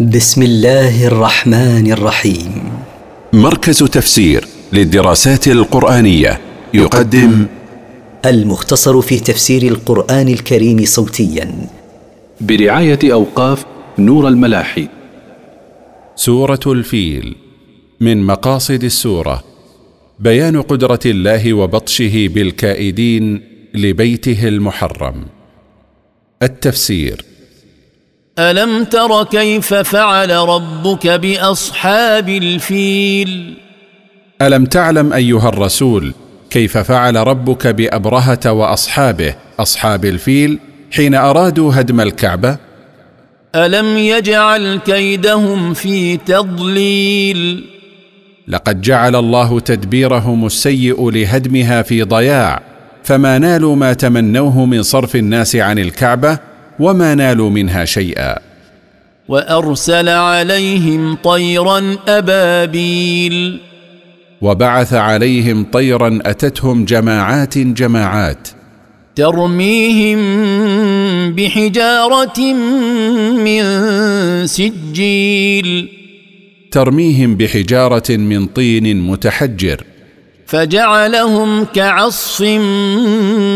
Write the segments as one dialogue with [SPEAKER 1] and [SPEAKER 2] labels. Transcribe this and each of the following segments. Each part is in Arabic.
[SPEAKER 1] بسم الله الرحمن الرحيم.
[SPEAKER 2] مركز تفسير للدراسات القرآنية يقدم
[SPEAKER 1] المختصر في تفسير القرآن الكريم صوتيا.
[SPEAKER 3] برعاية أوقاف نور الملاحي.
[SPEAKER 2] سورة الفيل. من مقاصد السورة. بيان قدرة الله وبطشه بالكائدين لبيته المحرم. التفسير.
[SPEAKER 4] ألم تر كيف فعل ربك بأصحاب الفيل؟
[SPEAKER 2] ألم تعلم أيها الرسول كيف فعل ربك بأبرهة وأصحابه أصحاب الفيل حين أرادوا هدم الكعبة؟
[SPEAKER 4] ألم يجعل كيدهم في تضليل؟
[SPEAKER 2] لقد جعل الله تدبيرهم السيء لهدمها في ضياع فما نالوا ما تمنوه من صرف الناس عن الكعبة وما نالوا منها شيئا.
[SPEAKER 4] وأرسل عليهم طيرا أبابيل.
[SPEAKER 2] وبعث عليهم طيرا أتتهم جماعات جماعات.
[SPEAKER 4] ترميهم بحجارة من سجيل.
[SPEAKER 2] ترميهم بحجارة من طين متحجر.
[SPEAKER 4] فجعلهم كعصف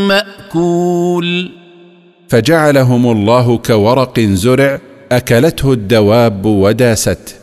[SPEAKER 4] مأكول.
[SPEAKER 2] فجعلهم الله كورق زرع أكلته الدواب وداسته